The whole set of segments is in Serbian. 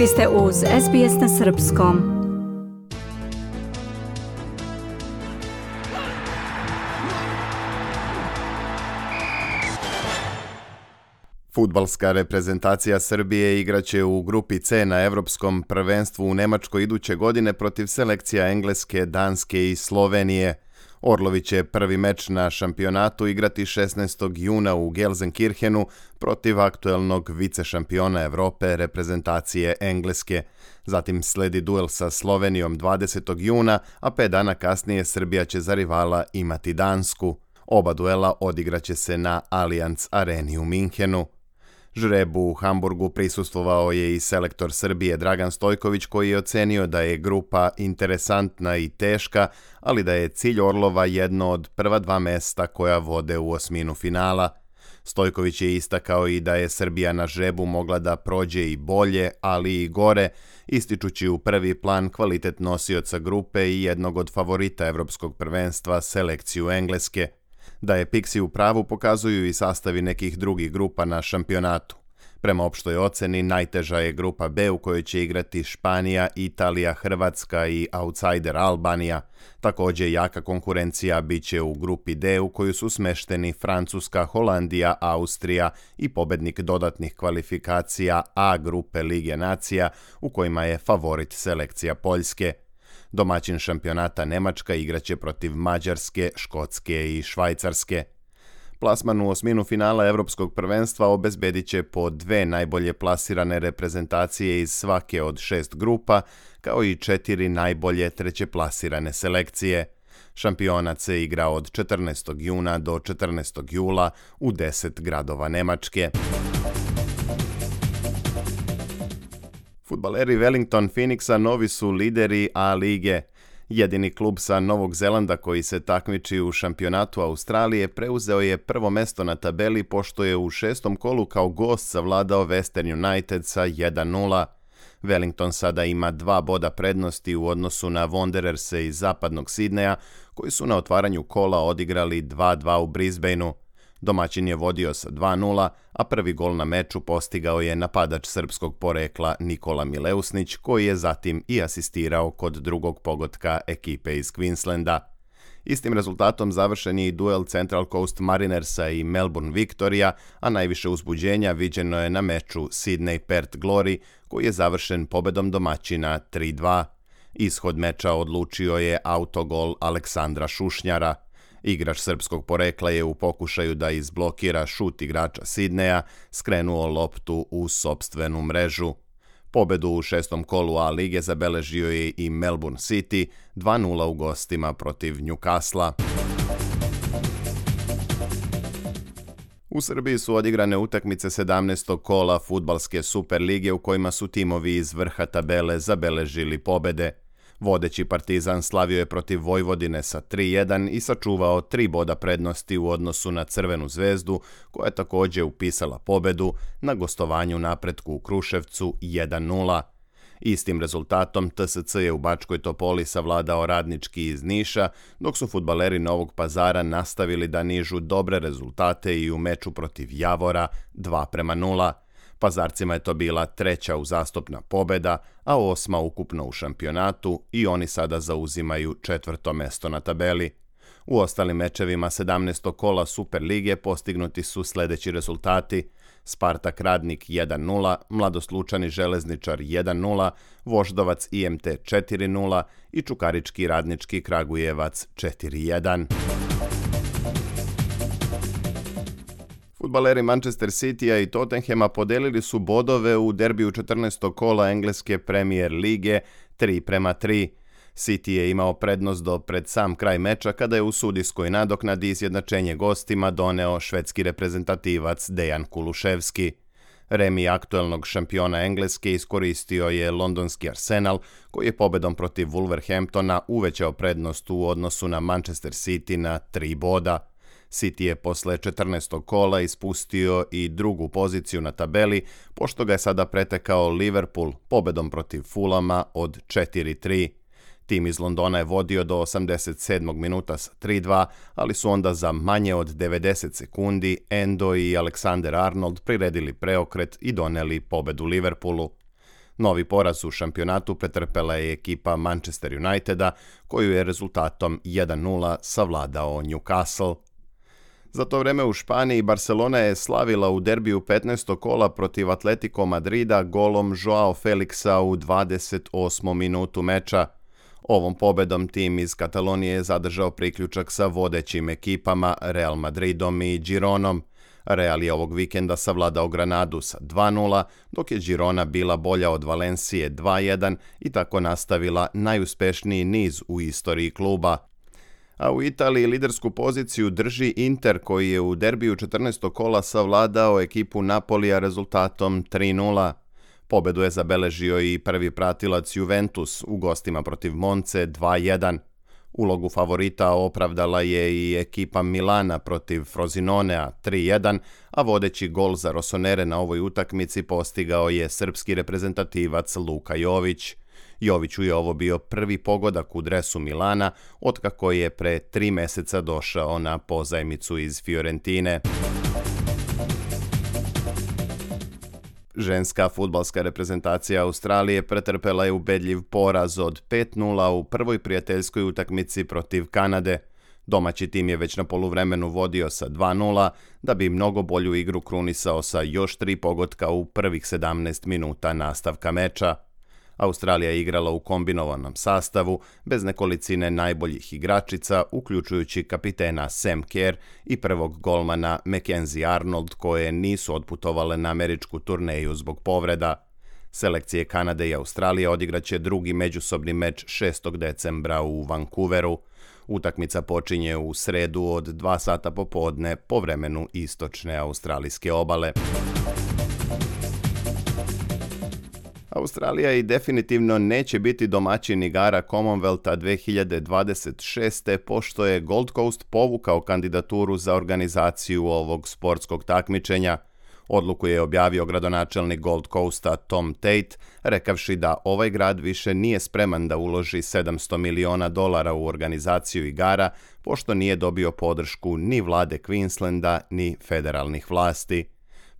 Vi ste uz SBS na Srpskom. Futbalska reprezentacija Srbije igraće u grupi C na Evropskom prvenstvu u Nemačkoj iduće godine protiv selekcija Engleske, Danske i Slovenije – Orlovi će prvi meč na šampionatu igrati 16. juna u Gelsenkirchenu protiv aktuelnog vice šampiona Evrope reprezentacije Engleske. Zatim sledi duel sa Slovenijom 20. juna, a 5 dana kasnije Srbija će za rivala imati Dansku. Oba duela odigraće se na Allianz Areni u Minhenu. Žrebu u Hamburgu prisustvovao je i selektor Srbije Dragan Stojković koji je ocenio da je grupa interesantna i teška, ali da je cilj Orlova jedno od prva dva mesta koja vode u osminu finala. Stojković je istakao i da je Srbija na žrebu mogla da prođe i bolje, ali i gore, ističući u prvi plan kvalitet nosioca grupe i jednog od favorita evropskog prvenstva selekciju Engleske – Da je Pixi u pravu pokazuju i sastavi nekih drugih grupa na šampionatu. Prema opštoj oceni najteža je grupa B u kojoj će igrati Španija, Italija, Hrvatska i outsider Albanija. Takođe jaka konkurencija bit će u grupi D u koju su smešteni Francuska, Holandija, Austrija i pobednik dodatnih kvalifikacija A grupe Lige nacija u kojima je favorit selekcija Poljske – Domaćin šampionata Nemačka igraće protiv Mađarske, Škotske i Švajcarske. Plasman u osminu finala Evropskog prvenstva obezbedit će po dve najbolje plasirane reprezentacije iz svake od šest grupa, kao i četiri najbolje treće plasirane selekcije – Šampionat se igra od 14. juna do 14. jula u 10 gradova Nemačke. Futbaleri Wellington Phoenixa novi su lideri A lige. Jedini klub sa Novog Zelanda koji se takmiči u šampionatu Australije preuzeo je prvo mesto na tabeli pošto je u šestom kolu kao gost savladao Western United sa 1-0. Wellington sada ima dva boda prednosti u odnosu na Wandererse iz zapadnog Sidneja koji su na otvaranju kola odigrali 2-2 u Brisbaneu. Domaćin je vodio sa 2-0, a prvi gol na meču postigao je napadač srpskog porekla Nikola Mileusnić, koji je zatim i asistirao kod drugog pogotka ekipe iz Queenslanda. Istim rezultatom završen je i duel Central Coast Marinersa i Melbourne Victoria, a najviše uzbuđenja viđeno je na meču Sydney-Perth Glory, koji je završen pobedom domaćina 3-2. Ishod meča odlučio je autogol Aleksandra Šušnjara – Igrač srpskog porekla je u pokušaju da izblokira šut igrača Sidneja skrenuo loptu u sobstvenu mrežu. Pobedu u šestom kolu A lige zabeležio je i Melbourne City 2-0 u gostima protiv Newcastle. U Srbiji su odigrane utakmice 17. kola futbalske superlige u kojima su timovi iz vrha tabele zabeležili pobede. Vodeći Partizan slavio je protiv Vojvodine sa 3-1 i sačuvao tri boda prednosti u odnosu na Crvenu zvezdu, koja je takođe upisala pobedu na gostovanju napretku u Kruševcu 1-0. Istim rezultatom TSC je u Bačkoj Topoli savladao radnički iz Niša, dok su futbaleri Novog pazara nastavili da nižu dobre rezultate i u meču protiv Javora 2 prema 0. Pazarcima je to bila treća uzastopna pobeda, a osma ukupno u šampionatu i oni sada zauzimaju četvrto mesto na tabeli. U ostalim mečevima 17. kola Superlige postignuti su sledeći rezultati. Spartak Radnik 1-0, Mladoslučani Železničar 1-0, Voždovac IMT 4-0 i Čukarički Radnički Kragujevac 4-1. Futbaleri Manchester Citya i Tottenhema podelili su bodove u derbiju 14. kola engleske premijer lige 3 prema 3. City je imao prednost do pred sam kraj meča kada je u sudijskoj nadoknadi izjednačenje gostima doneo švedski reprezentativac Dejan Kuluševski. Remi aktuelnog šampiona Engleske iskoristio je londonski Arsenal, koji je pobedom protiv Wolverhamptona uvećao prednost u odnosu na Manchester City na tri boda – City je posle 14. kola ispustio i drugu poziciju na tabeli, pošto ga je sada pretekao Liverpool pobedom protiv Fulama od 4-3. Tim iz Londona je vodio do 87. minuta sa 3-2, ali su onda za manje od 90 sekundi Endo i Alexander Arnold priredili preokret i doneli pobedu Liverpoolu. Novi poraz u šampionatu pretrpela je ekipa Manchester Uniteda, koju je rezultatom 1-0 savladao Newcastle. Za to vreme u Španiji Barcelona je slavila u derbiju 15. kola protiv Atletico Madrida golom Joao Felixa u 28. minutu meča. Ovom pobedom tim iz Katalonije je zadržao priključak sa vodećim ekipama Real Madridom i Gironom. Real je ovog vikenda savladao Granadu sa 2-0, dok je Girona bila bolja od Valencije 2-1 i tako nastavila najuspešniji niz u istoriji kluba a u Italiji lidersku poziciju drži Inter koji je u derbiju 14. kola savladao ekipu Napolija rezultatom 3-0. Pobedu je zabeležio i prvi pratilac Juventus u gostima protiv Monce 2-1. Ulogu favorita opravdala je i ekipa Milana protiv Frozinonea 3-1, a vodeći gol za Rosonere na ovoj utakmici postigao je srpski reprezentativac Luka Jović – Joviću je ovo bio prvi pogodak u dresu Milana otkako je pre tri meseca došao na pozajmicu iz Fiorentine. Ženska futbalska reprezentacija Australije pretrpela je ubedljiv poraz od 5-0 u prvoj prijateljskoj utakmici protiv Kanade. Domaći tim je već na poluvremenu vodio sa 2-0 da bi mnogo bolju igru krunisao sa još tri pogotka u prvih 17 minuta nastavka meča. Australija je igrala u kombinovanom sastavu bez nekolicine najboljih igračica, uključujući kapitena Sam Kerr i prvog golmana Mackenzie Arnold koje nisu odputovale na američku turneju zbog povreda. Selekcije Kanade i Australije odigraće drugi međusobni meč 6. decembra u Vancouveru. Utakmica počinje u sredu od 2 sata popodne po vremenu istočne australijske obale. Australija i definitivno neće biti domaćin igara Commonwealtha 2026. pošto je Gold Coast povukao kandidaturu za organizaciju ovog sportskog takmičenja. Odluku je objavio gradonačelnik Gold Coasta Tom Tate, rekavši da ovaj grad više nije spreman da uloži 700 miliona dolara u organizaciju igara, pošto nije dobio podršku ni vlade Queenslanda ni federalnih vlasti.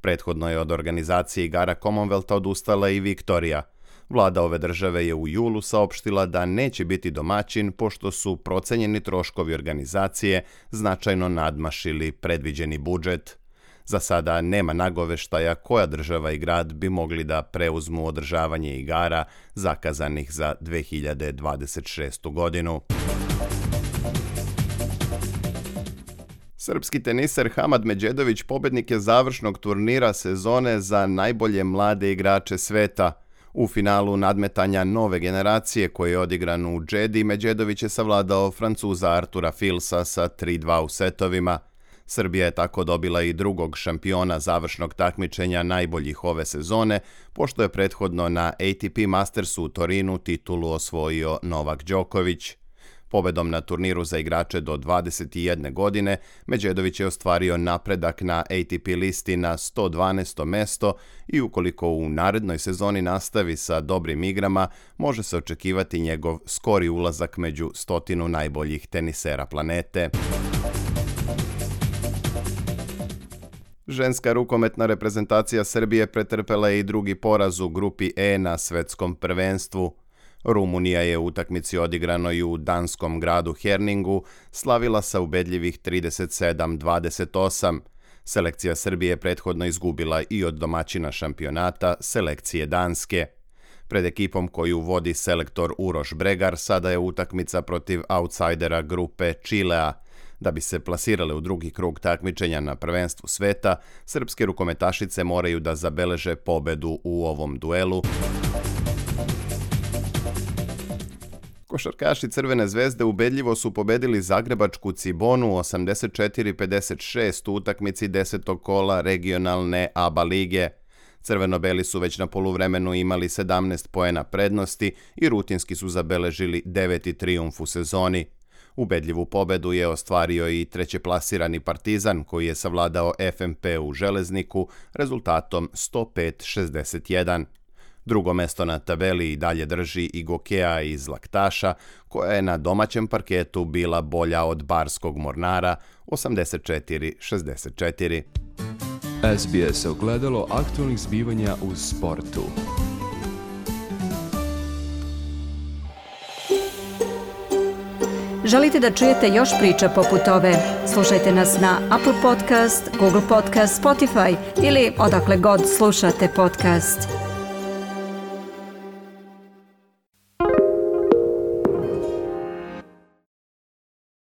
Prethodno je od organizacije igara Commonwealtha odustala i Viktorija. Vlada ove države je u julu saopštila da neće biti domaćin pošto su procenjeni troškovi organizacije značajno nadmašili predviđeni budžet. Za sada nema nagoveštaja koja država i grad bi mogli da preuzmu održavanje igara zakazanih za 2026. godinu. Srpski teniser Hamad Međedović pobednik je završnog turnira sezone za najbolje mlade igrače sveta. U finalu nadmetanja nove generacije koji je odigran u Džedi, Međedović je savladao Francuza Artura Filsa sa 3-2 u setovima. Srbija je tako dobila i drugog šampiona završnog takmičenja najboljih ove sezone, pošto je prethodno na ATP Mastersu u Torinu titulu osvojio Novak Đoković. Pobedom na turniru za igrače do 21 godine, Međedović je ostvario napredak na ATP listi na 112. mesto i ukoliko u narednoj sezoni nastavi sa dobrim igrama, može se očekivati njegov skori ulazak među stotinu najboljih tenisera planete. Ženska rukometna reprezentacija Srbije pretrpela je i drugi poraz u grupi E na svetskom prvenstvu. Rumunija je u utakmici odigranoj u danskom gradu Herningu slavila sa ubedljivih 37-28. Selekcija Srbije prethodno izgubila i od domaćina šampionata selekcije Danske. Pred ekipom koju vodi selektor Uroš Bregar sada je utakmica protiv outsidera grupe Čilea – Da bi se plasirale u drugi krug takmičenja na prvenstvu sveta, srpske rukometašice moraju da zabeleže pobedu u ovom duelu. Košarkaši Crvene zvezde ubedljivo su pobedili Zagrebačku Cibonu 84-56 u utakmici 10. kola regionalne ABA lige. Crveno-beli su već na poluvremenu imali 17 poena prednosti i rutinski su zabeležili deveti trijumf u sezoni. Ubedljivu pobedu je ostvario i trećeplasirani Partizan koji je savladao FMP u Železniku rezultatom 105-61. Drugo mesto na tabeli i dalje drži i Gokea iz Laktaša, koja je na domaćem parketu bila bolja od barskog Mornara 84-64. SBS ogledalo aktualnih zbivanja u sportu. Želite da čujete još priča poput ove? Slušajte nas na Apple Podcast, Google Podcast, Spotify ili odakle god slušate podcast.